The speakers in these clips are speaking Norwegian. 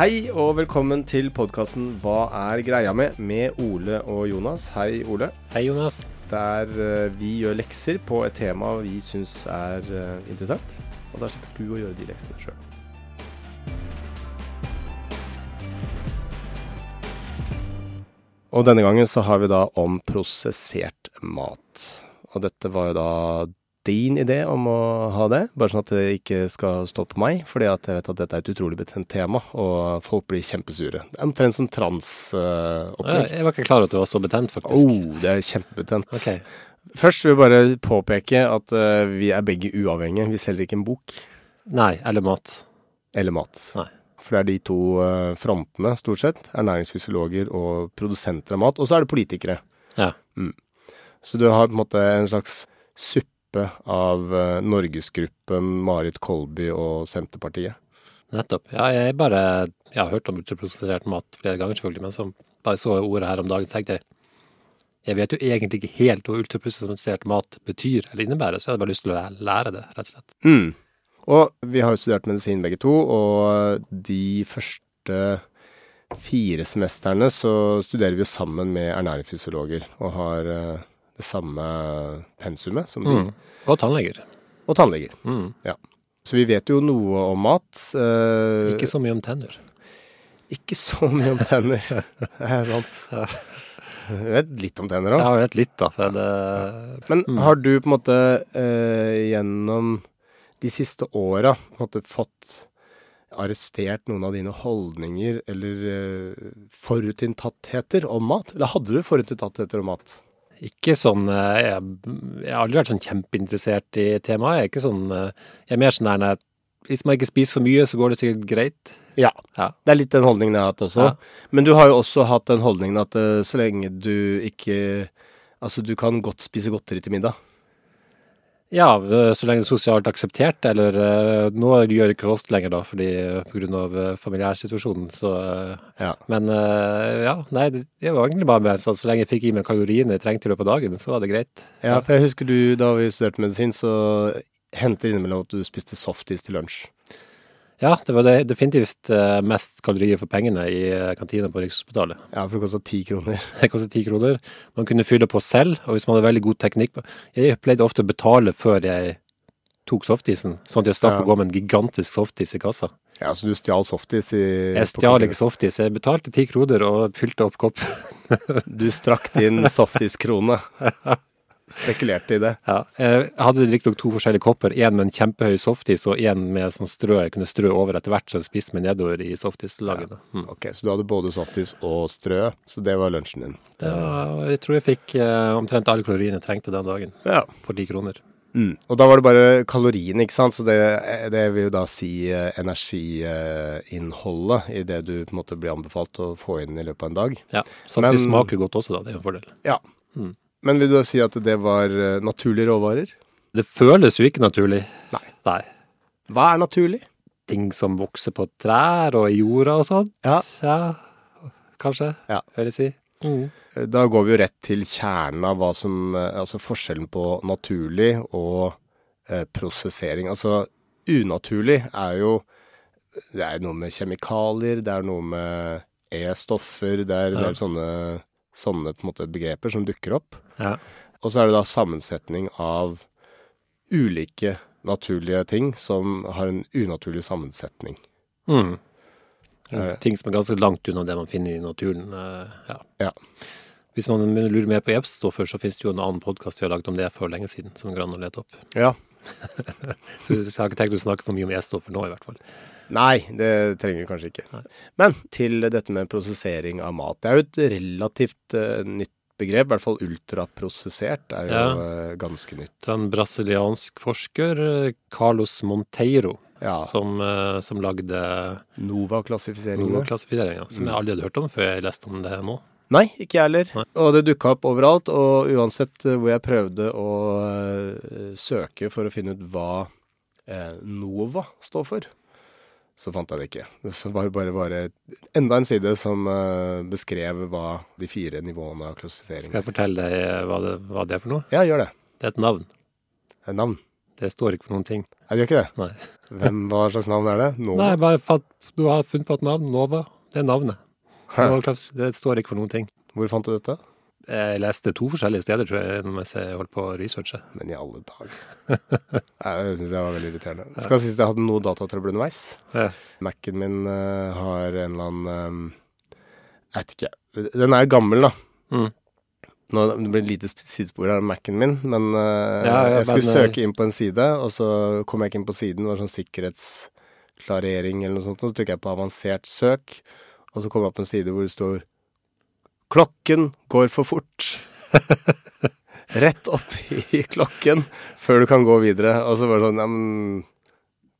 Hei og velkommen til podkasten Hva er greia med? med Ole og Jonas. Hei, Ole. Hei, Jonas. Der eh, vi gjør lekser på et tema vi syns er eh, interessant. Og da slipper du å gjøre de leksene sjøl. Og denne gangen så har vi da om prosessert mat. Og dette var jo da din idé om å ha det, bare sånn at det ikke skal stå på meg. Fordi at jeg vet at dette er et utrolig betent tema, og folk blir kjempesure. Det er omtrent som transopplegg. Uh, Jeg var ikke klar over at det var så betent, faktisk. oh, det er kjempebetent. Okay. Først vil jeg bare påpeke at uh, vi er begge uavhengige. Vi selger ikke en bok Nei, eller mat. eller mat. Nei. For det er de to uh, frontene, stort sett. Ernæringsfysiologer og produsenter av mat. Og så er det politikere. Ja. Så du har på en måte en slags suppe av eh, Norgesgruppen, Marit Kolby og Senterpartiet. Nettopp. Ja, jeg bare Jeg har hørt om ultraprosessert mat flere ganger, selvfølgelig, men som bare så ordet her om dagen, tenkte jeg jeg vet jo egentlig ikke helt hva ultraprosessert mat betyr eller innebærer, så jeg hadde bare lyst til å lære det, rett og slett. Mm. Og vi har jo studert medisin begge to, og de første fire semestrene så studerer vi jo sammen med ernæringsfysiologer og har eh, det samme pensumet som de. Mm. Og tannleger. Og tannleger. Mm. Så vi vet jo noe om mat. eh, Ikke så mye om tenner. ikke så mye om tenner. Det er sant. Ja. Vi vet litt om tenner Jeg òg. har vet litt, da. For det, Men Mm. har du på en måte eh, gjennom de siste åra fått arrestert noen av dine holdninger eller eh, forutinntattheter om mat? Eller hadde du forutinntattheter om mat? Ikke sånn eh, jeg, jeg har aldri vært sånn kjempeinteressert i temaet. Jeg er ikke sånn eh, Jeg er mer sånn der når Hvis man ikke spiser for mye, så går det sikkert greit. Ja. Ja. Det er litt den holdningen jeg har hatt også. Ja. Men du har jo også hatt den holdningen at eh, så lenge du ikke Altså, du kan godt spise godteri til middag. Ja, øh, så lenge det er sosialt akseptert, eller øh, nå gjør ikke alt lenger, da, fordi pga. av øh, familiærsituasjonen, så Ja. Men ja, nei, det, det var egentlig bare med sånn så lenge jeg fikk i meg kaloriene jeg trengte i løpet av dagen, så var det greit. Ja, for jeg husker du, da vi studerte medisin, så hendte det innimellom at du spiste softis til lunsj. Ja, det var det, definitivt øh, mest kalorier for pengene i øh, kantina på Rikshospitalet. Ja, for det kosta ti kroner. Det kostet ti kroner. Man kunne fylle på selv, og hvis man hadde veldig god teknikk Jeg pleide ofte å betale før jeg tok softisen, sånn at jeg slapp Ja. å gå med en gigantisk softis i kassa. Ja, så du stjal softis i Jeg stjal ikke softis, jeg betalte ti kroner og fylte opp kopp. Du strakk din softiskrone. Spekulerte i det. Ja, jeg hadde riktignok to forskjellige kopper, én med en kjempehøy softis og én med sånn strø jeg kunne strø over etter hvert, så jeg spiste meg nedover i softislagene. Mm. Ok, Så du hadde både softis og strø, så det var lunsjen din. Det var, jeg tror jeg fikk eh, omtrent alle kaloriene jeg trengte den dagen, Ja. for ti kroner. Mm. Og da var det bare kaloriene, ikke sant. Så det, det vil jo da si eh, energiinnholdet i det du på en måte blir anbefalt å få inn i løpet av en dag. Ja, Softis Men- smaker godt også, da. Det er en fordel. Ja. Mm. Men vil du da si at det var eh, naturlige råvarer? Det føles jo ikke naturlig. Nei. Nei. Hva er naturlig? Ting som vokser på trær og i jorda og sånt. Ja. ja kanskje, Ja. vil jeg si. Mm. Eh, Da går vi jo rett til kjernen av hva som eh, Altså forskjellen på naturlig og eh, prosessering. Altså unaturlig er jo Det er noe med kjemikalier, det er noe med E-stoffer, det er en Ja. sånne, sånne på en måte begreper som dukker opp. Ja. Og så er det da sammensetning av ulike naturlige ting som har en unaturlig sammensetning. Mm. Ja. Ting som er ganske langt unna det man finner i naturen. eh, Ja. Ja. Hvis man lurer mer på E-stoffer, så finnes det jo en annen podkast vi har lagd om det for lenge siden, som går an å lete opp. Ja. Så jeg har ikke tenkt å snakke for mye om E-stoffer nå, i hvert fall. Nei, det trenger vi kanskje ikke. Men til dette med prosessering av mat. Det er jo et relativt uh, nytt begrep, i hvert fall ultraprosessert er jo Ja. uh, ganske nytt. Det er en brasiliansk forsker, eh, Carlos Monteiro, Ja. som, uh, som lagde Nova-klassifiseringa. Nova som jeg aldri hadde hørt om før jeg leste om det nå. Nei, ikke jeg heller. Nei. Og det dukka opp overalt, og uansett eh, hvor jeg prøvde å eh, søke for å finne ut hva eh, Nova står for, så fant jeg det ikke. Det var bare, bare enda en side som beskrev hva de fire nivåene av klassifisering Skal jeg fortelle deg hva det, hva det er for noe? Ja, gjør det. Det er et navn. Er navn. Det står ikke for noen ting. Nei, det gjør ikke det. Nei. Hvem, hva slags navn er det? Nova? Nei, bare fatt, du har funnet på et navn. Nova. Det er navnet. Det står ikke for noen ting. Hvor fant du dette? Jeg leste to forskjellige steder, tror jeg, mens jeg holdt på å researche. Men i alle dager. Det syns jeg var veldig irriterende. Skal sies jeg hadde noe datatrøbbel underveis. Ja. Mac-en min uh, har en eller annen um, Jeg vet ikke. Den er gammel, da. Mm. Nå, det blir et lite sidespor av Mac-en min, men uh, Ja, ja, jeg skulle men, søke inn på en side, og så kom jeg ikke inn på siden. Det var sånn sikkerhetsklarering eller noe sånt, og så trykker jeg på avansert søk, og så kom jeg opp på en side hvor det står Klokken går for fort. Rett opp i klokken før du kan gå videre. Og så var det sånn Ja, men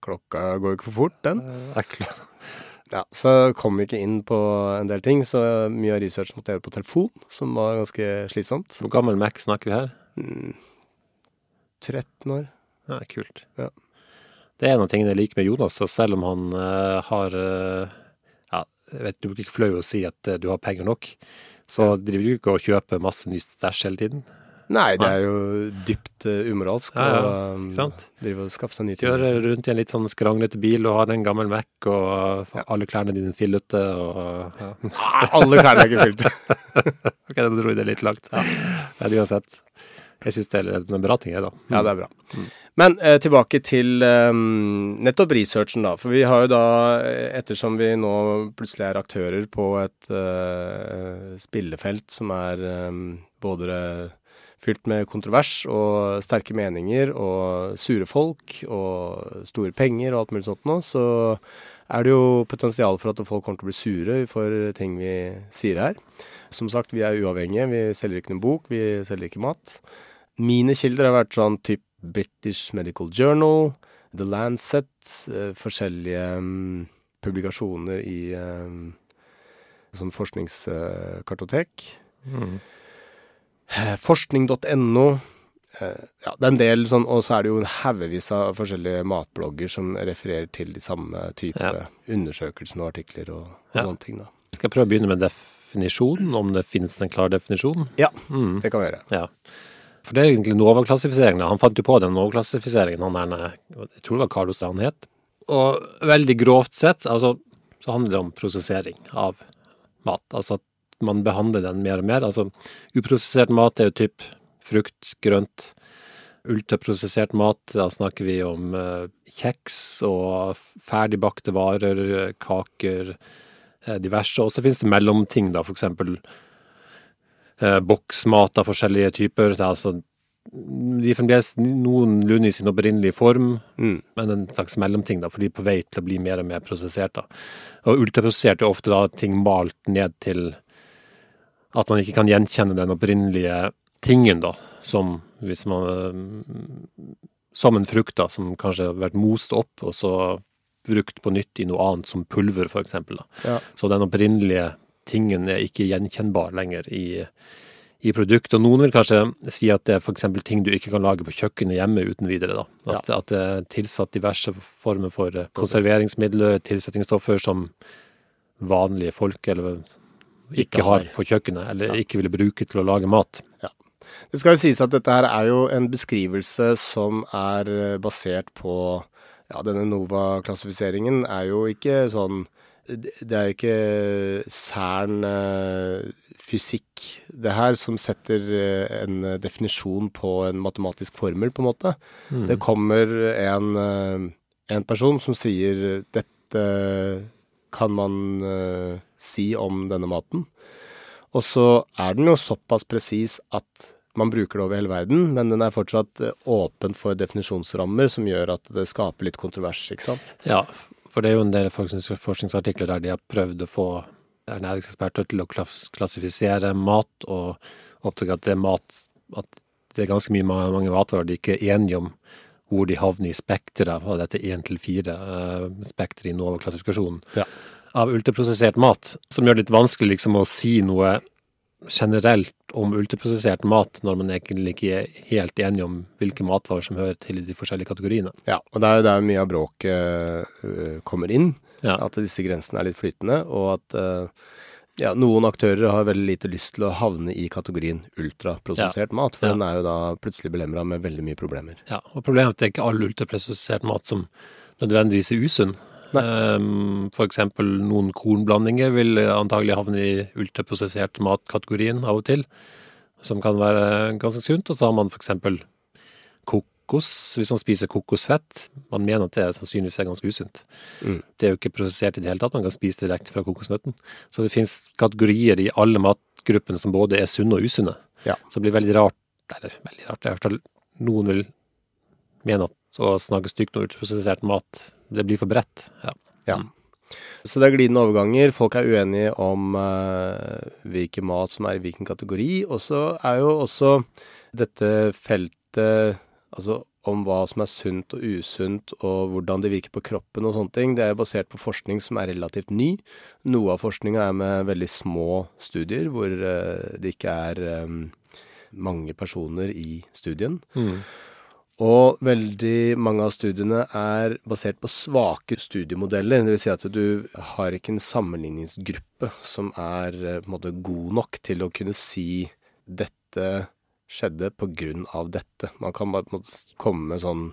klokka går ikke for fort, den. Ekle. Ja, Så kom ikke inn på en del ting, så mye av research måtte jeg gjøre på telefon, som var ganske slitsomt. Hvor gammel Mac snakker vi her? Mm, 13 år. Ja, kult. Ja. Det er en av tingene jeg liker med Jonas, selv om han uh, har eh, jeg vet du blir ikke flau å si at eh, du har penger nok, så driver du ikke og kjøper masse ny stæsj hele tiden. Nei, det er jo dypt uh, umoralsk Ja, ja, å um, drive og skaffe seg nye ting. Kjøre rundt i en litt sånn skranglete bil og har en gammel Mac, og Ja. alle klærne dine fillete, og ja. Nei, alle klærne er ikke fylt. Ok, da dro jeg det litt langt. Ja. Men uansett. Jeg syns det er en bra ting, jeg, da. Ja, det er bra. Men eh, tilbake til eh, nettopp researchen, da. For vi har jo da, eh, ettersom vi nå plutselig er aktører på et eh, spillefelt som er eh, både fylt med kontrovers og sterke meninger og sure folk og store penger og alt mulig sånt nå, så er det jo potensial for at folk kommer til å bli sure for ting vi sier her. Som sagt, vi er uavhengige. Vi selger ikke noen bok, vi selger ikke mat. Mine kilder har vært sånn type British Medical Journal, The Lancet, eh, forskjellige mm, publikasjoner i eh, sånn forskningskartotek. Mm. Eh, Forskning.no. eh, Ja, det er en del sånn, og så er det jo en haugevis av forskjellige matblogger som refererer til de samme type Ja. undersøkelsene og artikler og, og Ja. sånne ting, da. Skal prøve å begynne med definisjonen, om det finnes en klar definisjon? Ja, Mm. det kan vi gjøre. Ja. For det er egentlig Nova-klassifiseringen. Han fant jo på den Nova-klassifiseringen, han der Jeg tror det var Carlos han het. Og veldig grovt sett, altså, så handler det om prosessering av mat. Altså at man behandler den mer og mer. Altså uprosessert mat er jo typ frukt, grønt. Ultraprosessert mat, da snakker vi om eh, kjeks og ferdigbakte varer, kaker, eh, diverse. Og så finnes det mellomting, da, for eksempel eh, boksmat av forskjellige typer. Det er altså de er fremdeles noenlunde i sin opprinnelige form, Mm. men en slags mellomting, da, for de er på vei til å bli mer og mer prosessert. da. Og ultraprosessert er ofte da ting malt ned til at man ikke kan gjenkjenne den opprinnelige tingen, da, som hvis man Som en frukt, da, som kanskje har vært most opp, og så brukt på nytt i noe annet, som pulver, eksempel. Ja. Så den opprinnelige tingen er ikke gjenkjennbar lenger i, i produkt. Og noen vil kanskje si at det er f.eks. ting du ikke kan lage på kjøkkenet hjemme uten videre. da. At, at det er tilsatt diverse former for eh, konserveringsmidler, tilsettingsstoffer som vanlige folk eller ikke, Ikke har på kjøkkenet, eller ikke ville bruke til å lage mat. Det skal jo sies at dette her er jo en beskrivelse som er eh, basert på Ja, denne NOVA-klassifiseringen er jo ikke sånn Det er jo ikke Cern eh, fysikk, det her, som setter eh, en definisjon på en matematisk formel, på en måte. Mm. Det kommer en, eh, en person som sier dette kan man si om denne maten. Og så er den jo såpass presis at man bruker det over hele verden, men den er fortsatt åpen for definisjonsrammer som gjør at det skaper litt kontrovers, ikke sant? Ja, for det er jo en del forskningsartikler der de har prøvd å få ernæringseksperter til å klassifisere mat, og oppdage at det er mat At det er ganske mye mange matvarer de ikke er enige om hvor de havner i spekteret av dette 1 til 4, uh, spekteret i NOVA-klassifikasjonen, Ja. av ultraprosessert mat, som gjør det litt vanskelig liksom å si noe generelt om ultraprosessert mat, når man egentlig ikke er helt enig om hvilke matvarer som hører til i de forskjellige kategoriene. Ja, og det er jo der mye av bråket uh, kommer inn. Ja. At disse grensene er litt flytende, og at uh, ja, noen aktører har veldig lite lyst til å havne i kategorien ultraprosessert mat, for Ja. den er jo da plutselig belemra med veldig mye problemer. Ja, og problemet er at det er ikke all ultraprosessert mat som nødvendigvis er usunn. Um, for eksempel noen kornblandinger vil antagelig havne i ultraprosessert matkategorien av og til, som kan være ganske sunt. Og så har man eksempel kokos, hvis man spiser kokosfett. Man mener at det sannsynligvis er ganske usunt. Mm. Det er jo ikke prosessert i det hele tatt, man kan spise det direkte fra kokosnøtten. Så det finnes kategorier i alle matgruppene som både er sunne og usunne. Ja. Så det blir veldig rart, eller veldig rart, i hvert fall noen vil mene at å snakke stygt om ultraprosessert mat, det blir for bredt. Ja. Ja. Så det er glidende overganger. Folk er uenige om uh, hvilken mat som er i hvilken kategori. Og så er jo også dette feltet Altså om hva som er sunt og usunt, og hvordan det virker på kroppen og sånne ting. Det er basert på forskning som er relativt ny. Noe av forskninga er med veldig små studier, hvor uh, det ikke er um, mange personer i studien. Mm. Og veldig mange av studiene er basert på svake studiemodeller. Vil si at du har ikke en sammenligningsgruppe som er eh, på en måte god nok til å kunne si dette skjedde på grunn av dette. Man kan bare på en måte komme med sånn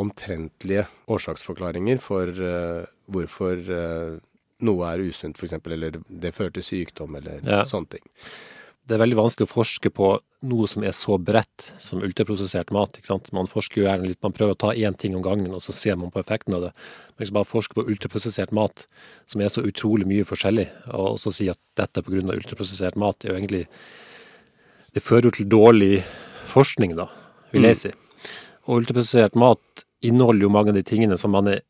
omtrentlige årsaksforklaringer for uh, hvorfor uh, noe er usunt, f.eks., eller det fører til sykdom, eller Ja. sånne ting. Det er veldig vanskelig å forske på noe som er så bredt som ultraprosessert mat. ikke sant? Man forsker jo gjerne litt, man prøver å ta én ting om gangen, og så ser man på effekten av det. Men man bare forsker på ultraprosessert mat, som er så utrolig mye forskjellig, og også si at dette er av ultraprosessert mat, er jo egentlig Det fører jo til dårlig forskning, da, vil jeg si. Og ultraprosessert mat inneholder jo mange av de tingene som man er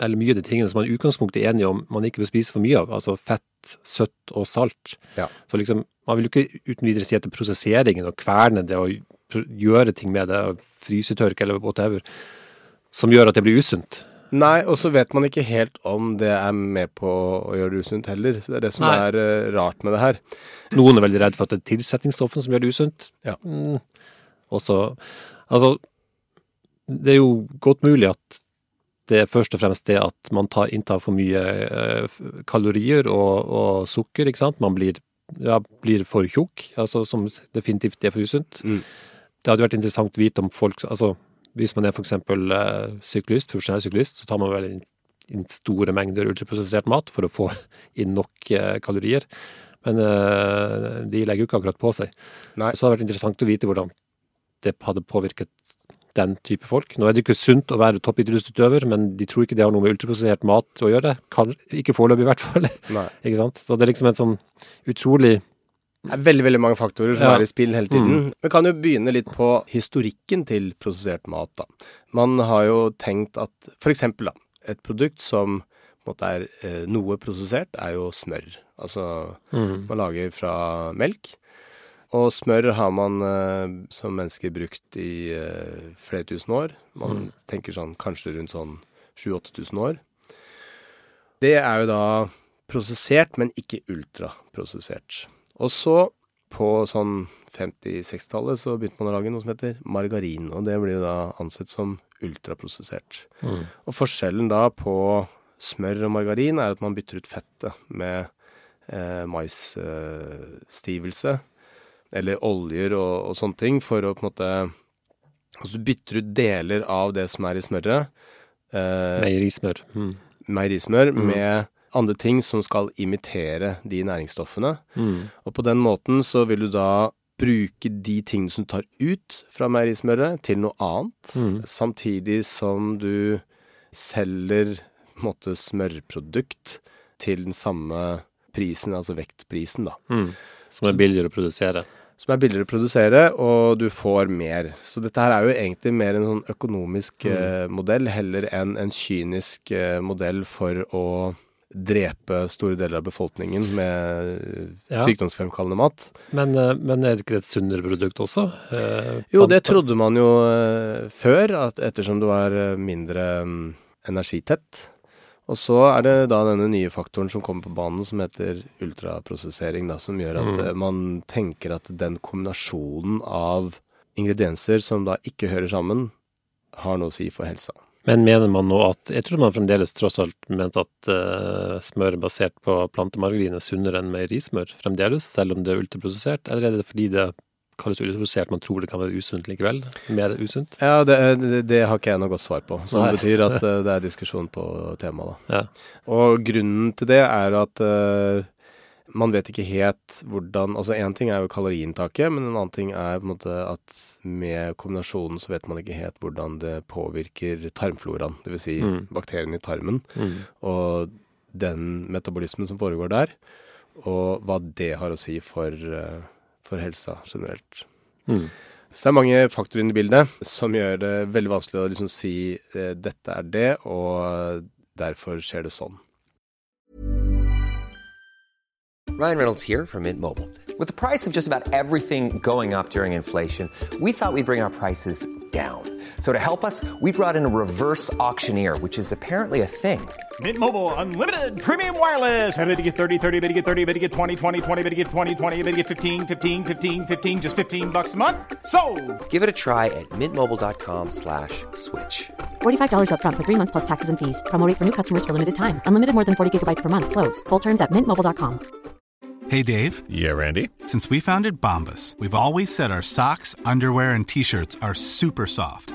eller mye av de tingene som man i utgangspunktet er enige om man ikke bør spise for mye av, altså fett, søtt og salt. Ja. Så liksom, man vil jo ikke uten videre si at det er prosesseringen og kverne det og gjøre ting med det, og frysetørke eller whatever, som gjør at det blir usunt. Nei, og så vet man ikke helt om det er med på å gjøre det usunt heller. Så det er det som Nei. er uh, rart med det her. Noen er veldig redd for at det er tilsetningsstoffene som gjør det usunt. Ja. Mm. Og så, altså, det er jo godt mulig at det er først og fremst det at man tar inntar for mye uh, kalorier og, og sukker, ikke sant. Man blir, ja, blir for tjukk, altså som definitivt er for usunt. Mm. Det hadde vært interessant å vite om folk, altså hvis man er for eksempel eh, syklist, profesjonell syklist, så tar man vel inn, inn store mengder ultraprosessert mat for å få inn nok eh, kalorier. Men eh, de legger jo ikke akkurat på seg. Nei. Så hadde det vært interessant å vite hvordan det hadde påvirket den type folk. Nå er det ikke sunt å være toppidrettsutøver, men de tror ikke det har noe med ultraprosessert mat å gjøre. Kan, ikke foreløpig, i hvert fall. Ikke sant? Så det er liksom en sånn utrolig Det er veldig veldig mange faktorer som Ja. er i spill hele tiden. Vi kan jo begynne litt på historikken til prosessert mat. da. Man har jo tenkt at da, et produkt som på en måte er eh, noe prosessert, er jo smør. Altså mm. man lager fra melk. Og smør har man eh, som mennesker brukt i eh, flere tusen år. Man Mm. tenker sånn kanskje rundt sånn 7000-8000 år. Det er jo da prosessert, men ikke ultraprosessert. Og så, på sånn 50-60-tallet, så begynte man å lage noe som heter margarin. Og det blir jo da ansett som ultraprosessert. Mm. Og forskjellen da på smør og margarin er at man bytter ut fettet med eh, maisstivelse, eller oljer og, og sånne ting, for å på en måte Altså du bytter ut deler av det som er i smøret, eh, Meierismør. Mm. meierismør Mm. med andre ting som skal imitere de næringsstoffene. Mm. Og på den måten så vil du da bruke de tingene som du tar ut fra meierismøret, til noe annet. Mm. Samtidig som du selger på en måte smørprodukt til den samme prisen, altså vektprisen, da. Mm. Som er billigere å produsere. Som er billigere å produsere, og du får mer. Så dette her er jo egentlig mer en sånn økonomisk eh, modell, heller enn en kynisk eh, modell for å drepe store deler av befolkningen med eh, Ja. sykdomsfremkallende mat. Men, eh, men er det ikke et sunnere produkt også? Eh, Jo, det trodde man jo eh, før, at ettersom det var mindre mm, energitett. Og så er det da denne nye faktoren som kommer på banen, som heter ultraprosessering, da, som gjør at Mm. eh, man tenker at den kombinasjonen av ingredienser som da ikke hører sammen, har noe å si for helsa. Men mener man nå at Jeg tror man fremdeles tross alt mente at uh, smør basert på plantemargarin er sunnere enn meierismør fremdeles, selv om det er ultraprosessert? Eller er det fordi det kalles ultraprosessert man tror det kan være usunt likevel? Mer usunt? Ja, det, det, det har ikke jeg noe godt svar på. Så Nei. det betyr at eh, det er diskusjon på temaet, da. Ja. Og grunnen til det er at uh, man vet ikke helt hvordan Altså én ting er jo kaloriinntaket, men en annen ting er på en måte at med kombinasjonen så vet man ikke helt hvordan det påvirker tarmfloraen, dvs. Si Mm. bakteriene i tarmen, Mm. og den metabolismen som foregår der, og hva det har å si for, eh, for helsa generelt. Mm. Så det er mange faktorer inne i bildet som gjør det veldig vanskelig å liksom si eh, dette er det, og derfor skjer det sånn. Ryan Reynolds here from Mint Mobile. With the price of just about everything going up during inflation, we thought we'd bring our prices down. So to help us, we brought in a reverse auctioneer, which is apparently a thing. Mint Mobile unlimited premium wireless. Ready to get 30, 30, bit to get 30, bit to get 20, 20, 20, bit to get 20, 20, bit to get 15, 15, 15, 15 just 15 bucks a month. So, Give it a try at mintmobile.com slash switch. $45 upfront for three months plus taxes and fees. Promo for new customers for limited time. Unlimited more than 40 gigabytes per month. Slows. Full terms at mintmobile.com. Hey, Dave. Yeah, Randy. Since we founded Bombus, we've always said our socks, underwear, and t shirts are super soft.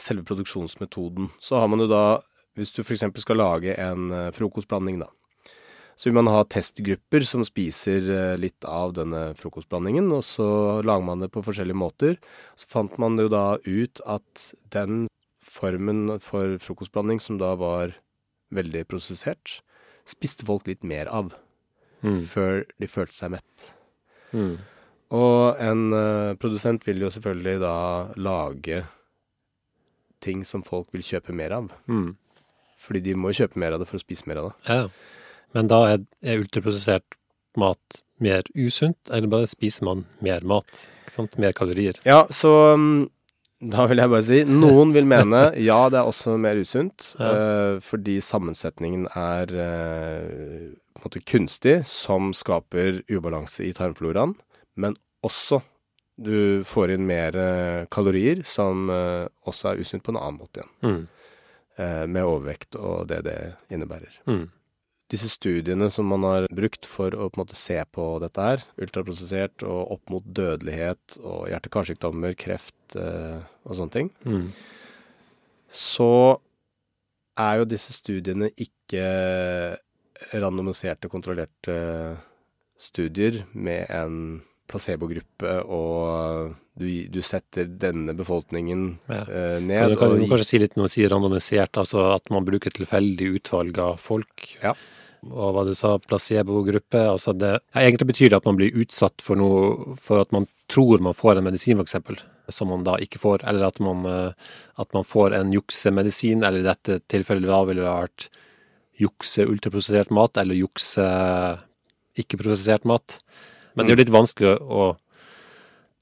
selve produksjonsmetoden. Så har man jo da, hvis du f.eks. skal lage en eh, frokostblanding, da. Så vil man ha testgrupper som spiser eh, litt av denne frokostblandingen, og så lager man det på forskjellige måter. Så fant man jo da ut at den formen for frokostblanding som da var veldig prosessert, spiste folk litt mer av Mm. før de følte seg mett. Mm. Og en eh, produsent vil jo selvfølgelig da lage ting som folk vil kjøpe mer av. Mm. Fordi de må kjøpe mer av det for å spise mer av det. Ja. Men da er, er ultraprosessert mat mer usunt, eller bare spiser man mer mat? Ikke sant? Mer kalorier. Ja, så mm, da vil jeg bare si noen vil mene ja, det er også mer usunt. Ja. uh, fordi sammensetningen er uh, på en måte kunstig, som skaper ubalanse i tarmfloraen. Men også du får inn mer eh, kalorier, som eh, også er usunt på en annen måte igjen. Mm. eh, med overvekt og det det innebærer. Mm. Disse studiene som man har brukt for å på en måte se på dette her, ultraprosessert og opp mot dødelighet og hjerte-karsykdommer, kreft og sånne ting, Mm. så er jo disse studiene ikke randomiserte, kontrollerte studier med en placebogruppe, og du, du setter denne befolkningen Ja. eh, ned. du, kan og kanskje si litt når du sier randomisert, altså at man bruker tilfeldig utvalg av folk? Ja. Og hva du sa, placebo-gruppe, altså det ja, Egentlig betyr det at man blir utsatt for noe for at man tror man får en medisin, eksempel, som man da ikke får, eller at man, eh, at man får en juksemedisin, eller i dette tilfellet da ville det vært jukse ultraprosessert mat, eller jukse ikke-prosessert mat. Men det er jo litt vanskelig å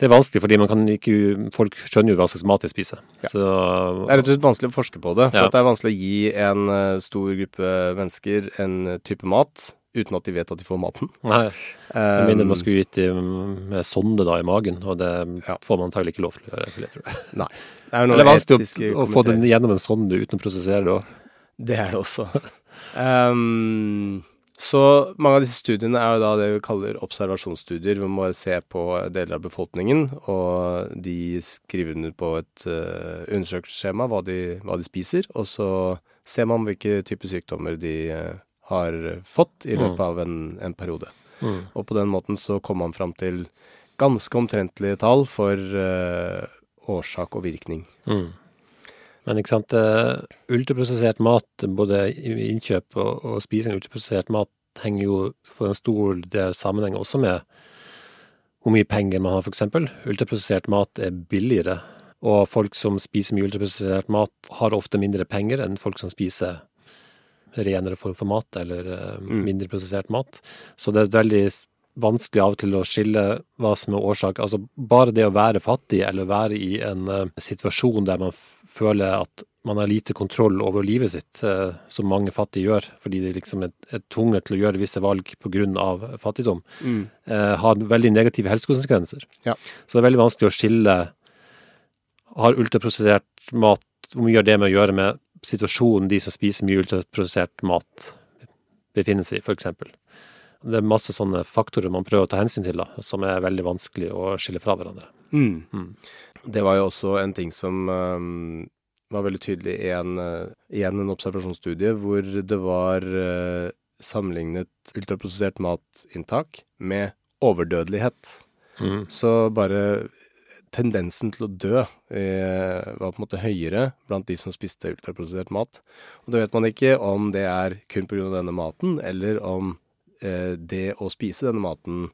Det er vanskelig, fordi man kan ikke, folk skjønner jo hva slags mat de spiser. Så, Det er rett og slett vanskelig å forske på det. For Ja. at det er vanskelig å gi en eh, stor gruppe mennesker en type mat uten at de vet at de får maten. Nei, med mindre man Um, skulle gitt dem med sonde da i magen, og det Ja. får man antagelig ikke lov til å gjøre. jeg tro. Nei. Det er jo Eller noen vanskelig å, å få den gjennom en sonde uten å prosessere det òg. Det er det også. Um, så mange av disse studiene er jo da det vi kaller observasjonsstudier, hvor man bare ser på deler av befolkningen, og de skriver under på et uh, undersøkelsesskjema hva, de- hva de spiser, og så ser man hvilke typer sykdommer de uh, har fått i løpet Mm. av en, en periode. Mm. Og på den måten så kommer man fram til ganske omtrentlige tall for uh, årsak og virkning. Mm. Men ikke sant, eh, ultraprosessert mat, både innkjøp og, og spising av ultraprosessert mat, henger jo for en stor del sammenheng også med hvor mye penger man har, f.eks. Ultraprosessert mat er billigere, og folk som spiser mye ultraprosessert mat, har ofte mindre penger enn folk som spiser renere form for mat, eller eh, Mm. mindre prosessert mat. Så det er et veldig vanskelig av og til å skille hva som er årsak. Altså bare det å være fattig, eller være i en uh, situasjon der man føler at man har lite kontroll over livet sitt, uh, som mange fattige gjør, fordi de liksom er, er tvunget til å gjøre visse valg pga. fattigdom, eh, har veldig negative helsekonsekvenser. Ja. Så det er veldig vanskelig å skille Har ultraprosessert mat Hvor mye har det med å gjøre med situasjonen de som spiser mye ultraprosessert mat, befinner seg i, f.eks.? Det er masse sånne faktorer man prøver å ta hensyn til, da, som er veldig vanskelig å skille fra hverandre. Mm. Mm. Det var jo også en ting som um, var veldig tydelig i en, uh, igjen en observasjonsstudie, hvor det var uh, sammenlignet ultraprosessert matinntak med overdødelighet. Mm. Så bare tendensen til å dø eh, var på en måte høyere blant de som spiste ultraprosessert mat. Og da vet man ikke om det er kun pga. denne maten, eller om det å spise denne maten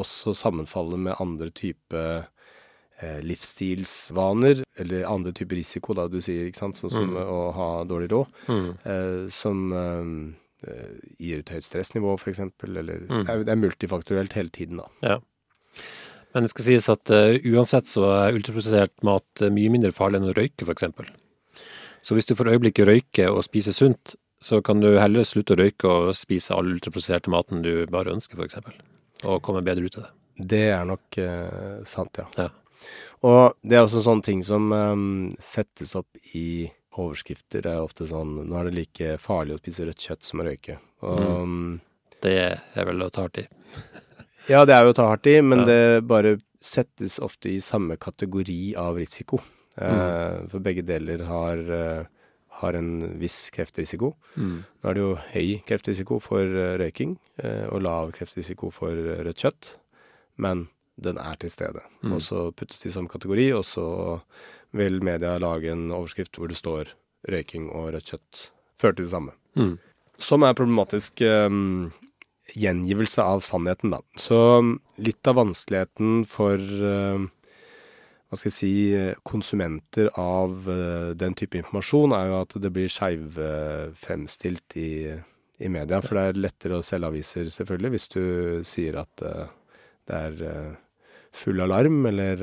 også sammenfaller med andre type eh, livsstilsvaner, eller andre typer risiko, da du sier, ikke sant, sånn som Mm. å ha dårlig råd, Mm. eh, som eh, eh, gir et høyt stressnivå, eksempel, eller Mm. det er- multifaktorielt hele tiden, da. Ja. Men det skal sies at uh, uansett så er ultraprosessert mat eh, mye mindre farlig enn å røyke, f.eks. Så hvis du for øyeblikket røyker og spiser sunt, så kan du heller slutte å røyke og spise all ultraprosesserte maten du bare ønsker, f.eks. Og komme bedre ut av det. Det er nok eh, sant, ja. Ja. Og det er også sånne ting som eh, settes opp i overskrifter. Det er ofte sånn Nå er det like farlig å spise rødt kjøtt som å røyke. Og mm. Det er vel å ta hardt i. Ja, det er jo å ta hardt i, men Ja. det bare settes ofte i samme kategori av risiko. Mm. Eh, for begge deler har, eh, har en viss kreftrisiko. Mm. Nå er det jo høy kreftrisiko for eh, røyking, eh, og lav kreftrisiko for eh, rødt kjøtt, men den er til stede. Mm. Og så puttes de i samme kategori, og så vil media lage en overskrift hvor det står røyking og rødt kjøtt fører til det samme. Mm. Som er problematisk um, gjengivelse av sannheten, da. Så um, litt av vanskeligheten for eh, hva skal jeg si, konsumenter av eh, den type informasjon, er jo at det blir skeiv eh, i, i media. For det er lettere å selge aviser, selvfølgelig, hvis du sier at eh, det er eh, full alarm, eller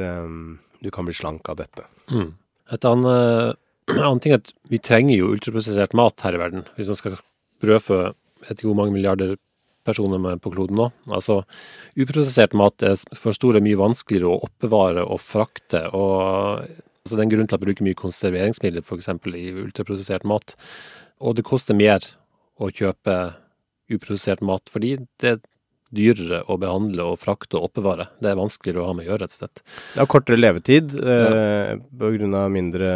du kan bli slank av dette. Mm. Et annet, annen ting er at vi trenger jo ultraprosessert mat her i verden. Hvis man skal brødfø ikke hvor mange milliarder personer med på kloden nå. Altså, uprosessert mat er for store mye vanskeligere å oppbevare og frakte. og altså, Det er en grunn til at man bruker mye konserveringsmidler f.eks. i ultraprosessert mat. Og det koster mer å kjøpe uprosessert mat, fordi det dyrere å behandle og frakte og oppbevare. Det er vanskeligere å ha med å gjøre, rett og slett. Det har kortere levetid eh, på grunn av mindre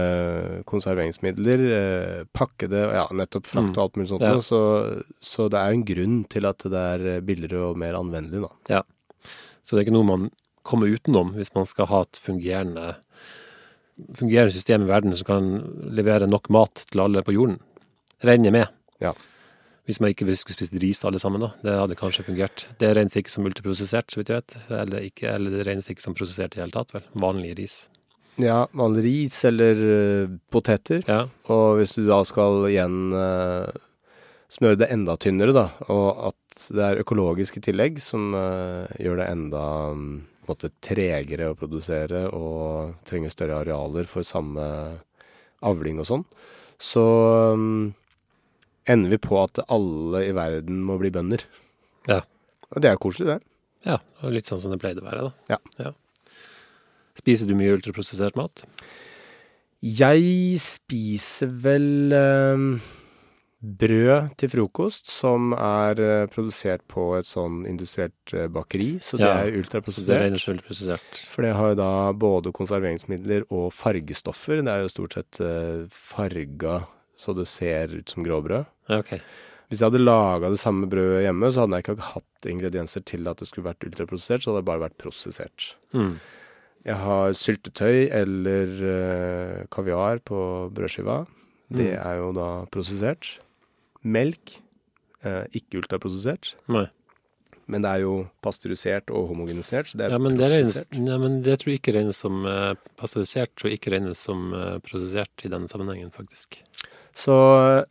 konserveringsmidler, eh, pakkede, ja, nettopp frakt Mm. og alt mulig sånt. Ja. Så, så det er en grunn til at det er billigere og mer anvendelig, da. Så det er ikke noe man kommer utenom hvis man skal ha et fungerende, fungerende system i verden som kan levere nok mat til alle på jorden. Regner med. Ja. Hvis man ikke skulle spist ris alle sammen, da. Det hadde kanskje fungert. Det regnes ikke som ultraprosessert, så vidt jeg vet. Eller, ikke, eller det regnes ikke som prosessert i det hele tatt, vel. Vanlig ris. Ja, vanlig ris eller uh, poteter. Ja. Og hvis du da skal igjen uh, smøre det enda tynnere, da, og at det er økologisk i tillegg, som uh, gjør det enda um, på en måte tregere å produsere og trenger større arealer for samme avling og sånn, så um, ender vi på at alle i verden må bli bønder. Ja. Og det er koselig, det. Ja, og litt sånn som det pleide å være, da. Ja. Spiser du mye ultraprosessert mat? Jeg spiser vel um, brød til frokost som er eh, produsert på et sånn industrielt eh, bakeri, så det Ja, er Så det er ultraprosessert. For det har jo da både konserveringsmidler og fargestoffer. Det er jo stort sett farga så det ser ut som gråbrød. Okay. Hvis jeg hadde laga det samme brødet hjemme, så hadde jeg ikke hatt ingredienser til at det skulle vært ultraprosessert, så hadde det bare vært prosessert. Mm. Jeg har syltetøy eller uh, kaviar på brødskiva. Det Mm. er jo da prosessert. Melk, eh, ikke ultraprosessert. Nei. Men det er jo pasteurisert og homogenisert, så det er Ja, men det, regnes, prosessert. ja, men det tror jeg ikke regnes som uh, pasteurisert, og ikke regnes som eh, prosessert i denne sammenhengen, faktisk. Så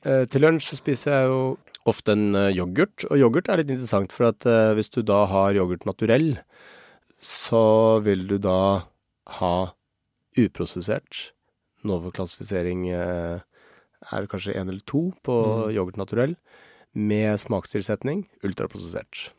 eh, til lunsj så spiser jeg jo ofte en eh, yoghurt, og yoghurt er litt interessant, for at eh, hvis du da har yoghurt naturell, så vil du da ha uprosessert. Nova-klassifisering eh, er kanskje én eller to på Mm. yoghurt naturell, med smakstilsetning ultraprosessert.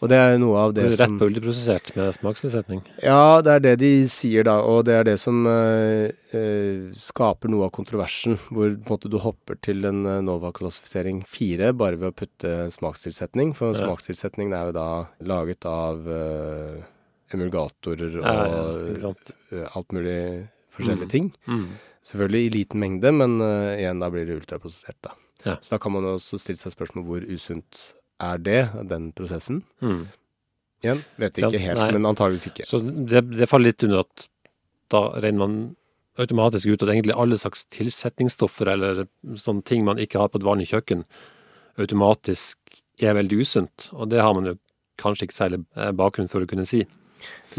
Og det er noe av det du som rett på ultraprosessert med smakstilsetning? Ja, det er det de sier da, og det er det som eh, eh, skaper noe av kontroversen, hvor måte du hopper til en eh, Nova-klassifisering 4 bare ved å putte smakstilsetning, for Ja. smakstilsetningen er jo da laget av eh, emulgatorer og Ja, ja, alt mulig forskjellige Mm. ting. Mm. Selvfølgelig i liten mengde, men igjen, da blir det ultraprosessert, da. Ja. Så da kan man også stille seg spørsmål hvor usunt er det, den prosessen. Mm. Igjen, vet Ja, ikke helt, nei. men antageligvis ikke. Så det, det faller litt under at da regner man automatisk ut at egentlig alle slags tilsetningsstoffer eller sånne ting man ikke har på et vanlig kjøkken, automatisk er veldig usunt. Og det har man jo kanskje ikke særlig eh, bakgrunn for å kunne si.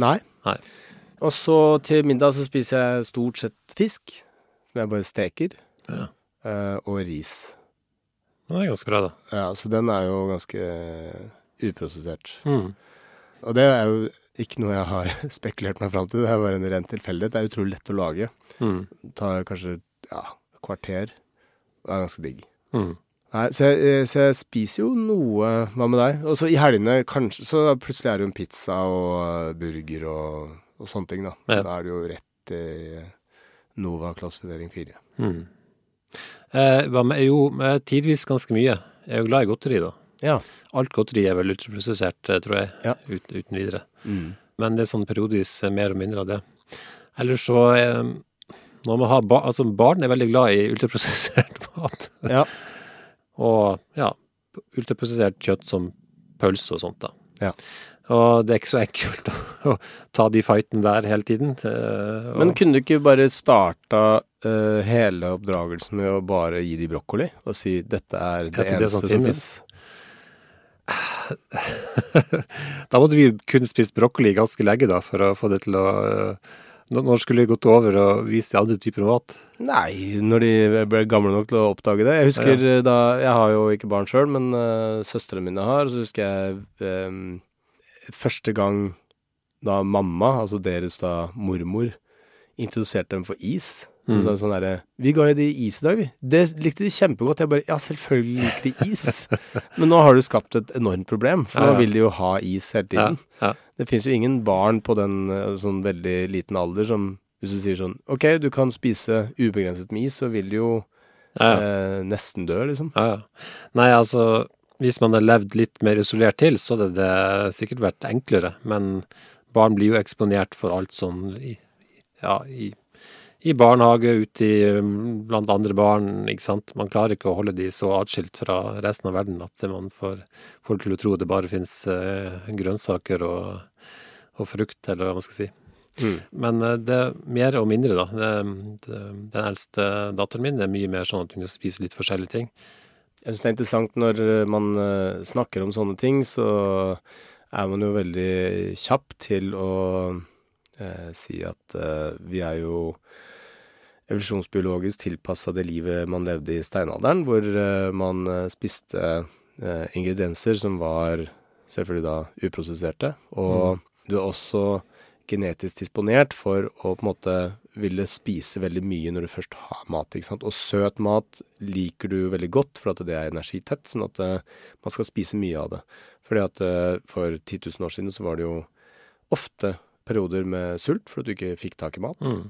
Nei. Nei. Og så til middag så spiser jeg stort sett fisk, som jeg bare steker, Ja. eh, og ris. Det er ganske bra, da. Ja, så den er jo ganske uprosessert. Mm. Og det er jo ikke noe jeg har spekulert meg fram til, det er bare en ren tilfeldighet. Det er utrolig lett å lage. Mm. Tar kanskje ja, kvarter. Det er ganske digg. Mm. Nei, så jeg, eh, så jeg spiser jo noe Hva med deg? Og så i helgene kanskje Så plutselig er det jo en pizza og eh, burger og, og sånne ting, da. Ja. Da er det jo rett i Nova klassifisering 4. Mm. Eh, hva med, jo, eh, tidvis ganske mye. Jeg er jo glad i godteri, da. Ja. Alt godteri er vel ultraprosessert, eh, tror jeg, Ja. uten, uten videre. Mm. Men det er sånn periodisk eh, mer og mindre av det. Ellers så eh, når man har ba altså Barn er veldig glad i ultraprosessert mat. Ja. og ja, ultraprosessert kjøtt som pølse og sånt, da. Ja. Og det er ikke så enkelt å, ta de fightene der hele tiden. og- Men kunne du ikke bare starta uh, hele oppdragelsen med å bare gi de brokkoli, og si dette er det, er det som eneste som finnes. da måtte vi kun spist brokkoli ganske lenge, da, for å få det til å uh, Når skulle vi gått over og vist de andre typer mat? Nei, når de ble gamle nok til å oppdage det. Jeg husker eh, da Jeg har jo ikke barn sjøl, men uh, søstrene mine har. Så husker jeg eh, første gang da mamma, altså deres da mormor, introduserte dem for is. Mm. Så sånn derre Vi ga jo de is i dag, vi. Det likte de kjempegodt. Jeg bare Ja, selvfølgelig liker de is. Men nå har du skapt et enormt problem, for Ja, ja. nå vil de jo ha is hele tiden. ja. Det fins jo ingen barn på den eh, sånn veldig liten alder som Hvis du sier sånn OK, du kan spise ubegrenset med is, så vil de jo eh, nesten dø, liksom. Nei, altså, hvis man har levd litt mer isolert til, så hadde det sikkert vært enklere. Men barn blir jo eksponert for alt sånn i, ja, i, i barnehage, ute um, blant andre barn, ikke sant. Man klarer ikke å holde de så atskilt fra resten av verden at man får folk til å tro det bare finnes eh, grønnsaker og, og frukt, eller hva man skal si. Mm. Men eh, det er mer og mindre, da. Det, det, den eldste datteren min er mye mer sånn at hun kan spise litt forskjellige ting. Jeg syns det er interessant når eh, man eh, snakker om sånne ting, så er man jo veldig kjapp til å eh, si at eh, vi er jo evolusjonsbiologisk tilpassa det livet man levde i steinalderen, hvor eh, man eh, spiste ingredienser som var selvfølgelig da uprosesserte. Og du er også genetisk disponert for å på en måte ville spise veldig mye når du først har mat. ikke sant? Og søt mat liker du veldig godt for at det er energitett, sånn at eh, man skal spise mye av det. Fordi at eh, for 10 000 år siden så var det jo ofte perioder med sult for at du ikke fikk tak i mat. Mm.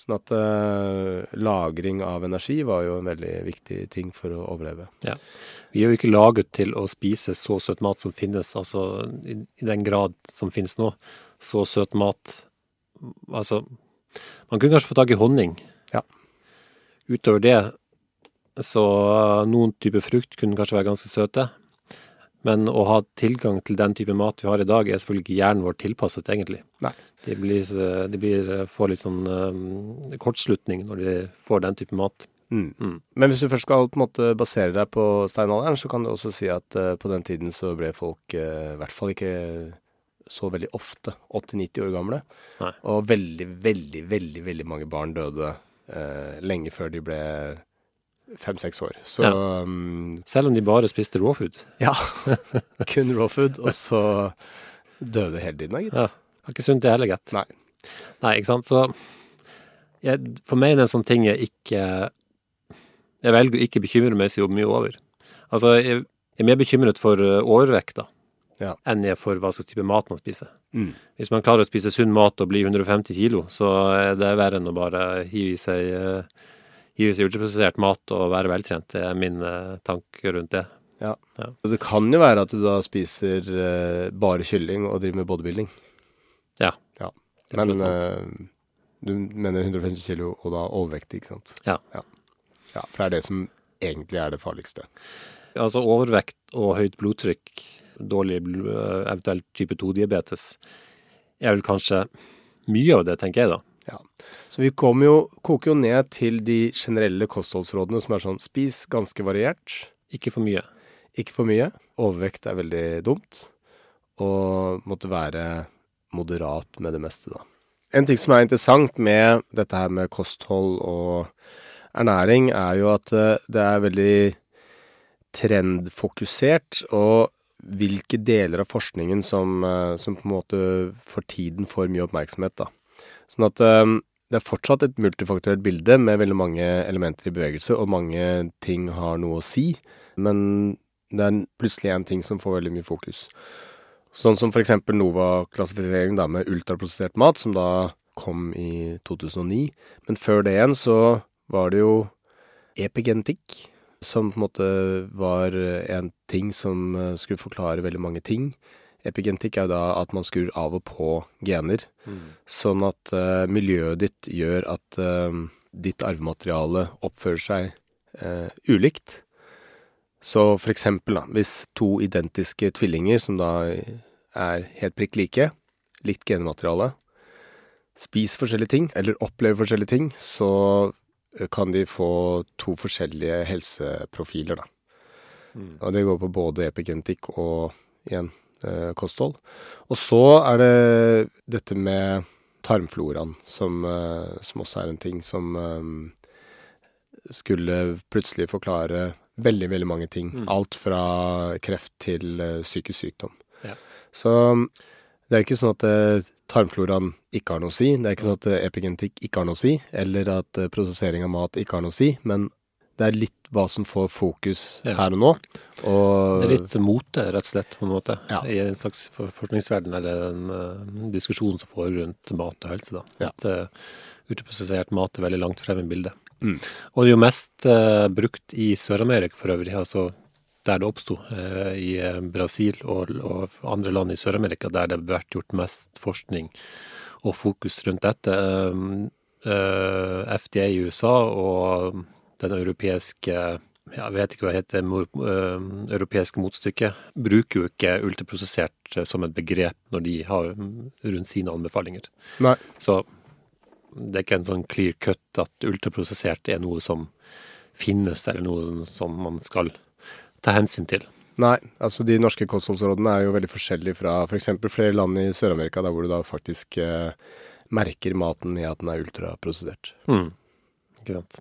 Sånn at uh, lagring av energi var jo en veldig viktig ting for å overleve. Ja. Vi er jo ikke laget til å spise så søt mat som finnes, altså i, i den grad som finnes nå. Så søt mat Altså, man kunne kanskje få tak i honning. Ja. Utover det, så uh, noen typer frukt kunne kanskje være ganske søte. Men å ha tilgang til den type mat vi har i dag, er selvfølgelig ikke hjernen vår tilpasset, egentlig. Nei. De, blir, uh, de blir, uh, får litt sånn um, kortslutning når de får den type mat. Mm. Mm. Men hvis du først skal på en måte basere deg på steinalderen, så kan du også si at uh, på den tiden så ble folk uh, i hvert fall ikke så veldig ofte 80-90 år gamle. Nei. Og veldig, veldig, veldig veldig mange barn døde eh, lenge før de ble fem-seks år. Så Ja. um, Selv om de bare spiste raw food. ja. kun raw food, og så døde hele tiden, da, gitt. Ja. Det er ikke sunt det heller, gitt. Nei. Nei, ikke sant. Så jeg, for meg er det en sånn ting jeg ikke Jeg velger å ikke bekymre meg så mye over. Altså, jeg, jeg er mer bekymret for overvekta overvekt, da. Ja. Enn er for hva slags type mat man spiser. Mm. Hvis man klarer å spise sunn mat og bli 150 kilo, så er det verre enn å bare hive i seg eh, Hive seg ultraprosessert mat og være veltrent. Det er min eh, tanke rundt det. Ja. Ja. Og det kan jo være at du da spiser eh, bare kylling og driver med bodybuilding. Ja. ja. Men du mener 150 kilo og da overvektig, ikke sant? Ja. ja. Ja, for det er det som egentlig er det farligste. Altså overvekt og høyt blodtrykk, dårlig øh, eventuelt type 2-diabetes, er vel kanskje mye av det, tenker jeg da. Ja. Så vi kommer jo, koker jo ned til de generelle kostholdsrådene som er sånn spis ganske variert, Ikke for mye. ikke for mye. Overvekt er veldig dumt. Og måtte være moderat med det meste, da. En ting som er interessant med dette her med kosthold og ernæring, er jo at eh, det er veldig trendfokusert, og hvilke deler av forskningen som, eh, som på en måte for tiden får mye oppmerksomhet, da. Sånn at eh, det er fortsatt et multifaktorelt bilde med veldig mange elementer i bevegelse, og mange ting har noe å si, men det er plutselig en ting som får veldig mye fokus. Sånn som eksempel NOVA-klassifisering med ultraprosessert mat, som da kom i 2009. Men før det igjen så var det jo epigenetikk, som på en måte var en ting som eh, skulle forklare veldig mange ting. Epigenetikk er jo da at man skrur av og på gener, sånn at uh, miljøet ditt gjør at uh, ditt arvemateriale oppfører seg uh, ulikt. Så for eksempel da, hvis to identiske tvillinger som da er helt prikk like, likt genmateriale, spiser forskjellige ting, eller opplever forskjellige ting, så kan de få to forskjellige helseprofiler, da. Og det går på både epigenetikk og igjen eh, kosthold. Og så er det dette med tarmfloraen, som, eh, som også er en ting som eh, skulle plutselig forklare veldig, veldig mange ting. Mm. Alt fra kreft til psykisk sykdom. Ja. Så det er ikke sånn at tarmfloraen ikke har noe å si. Det er ikke sånn at eh, epigenetikk ikke har noe å si, eller at eh, prosessering av mat ikke har noe å si. Men det er litt hva som får fokus Ja. her og nå. Og Det er litt mote, rett og slett, på en måte. Ja. I en slags for- forskningsverden, eller en uh, diskusjon som får rundt mat og helse, da. Ja. At uh, uteprosessert mat er veldig langt frem i bildet. Mm. Og det er jo mest uh, brukt i Sør-Amerika for øvrig, altså der det oppsto, eh, i eh, Brasil og, og andre land i Sør-Amerika, der det har vært gjort mest forskning og fokus rundt dette. Eh, FDA i USA og den europeiske jeg vet ikke hva det heter, europeiske motstykket, bruker jo ikke ultraprosessert som et begrep når de har rundt sine anbefalinger. Nei. Så det er ikke en sånn clear cut at ultraprosessert er noe som finnes, eller noe som man skal ta hensyn til. Nei, altså de norske kostholdsrådene er jo veldig forskjellige fra f.eks. flere land i Sør-Amerika, der hvor du da faktisk eh, merker maten med at den er ultraprosessert. Mm. Ikke sant.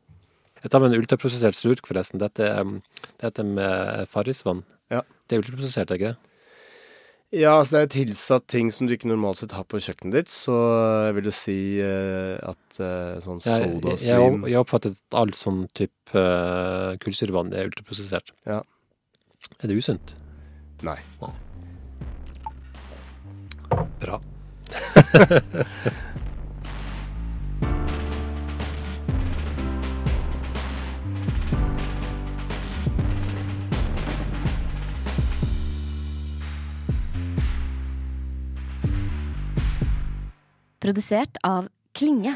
Jeg tar med en ultraprosessert slurk, forresten. Dette, dette med Farrisvann. Ja. Det er ultraprosessert, er ikke det? Ja, altså det er tilsatt ting som du ikke normalt sett har på kjøkkenet ditt, så jeg vil jo si uh, at uh, sånn Jeg, jeg, jeg, jeg oppfattet at all sånn type uh, kullsyrevann er ultraprosessert. Ja. Er det usunt? Nei. Bra. Produsert av Klinge.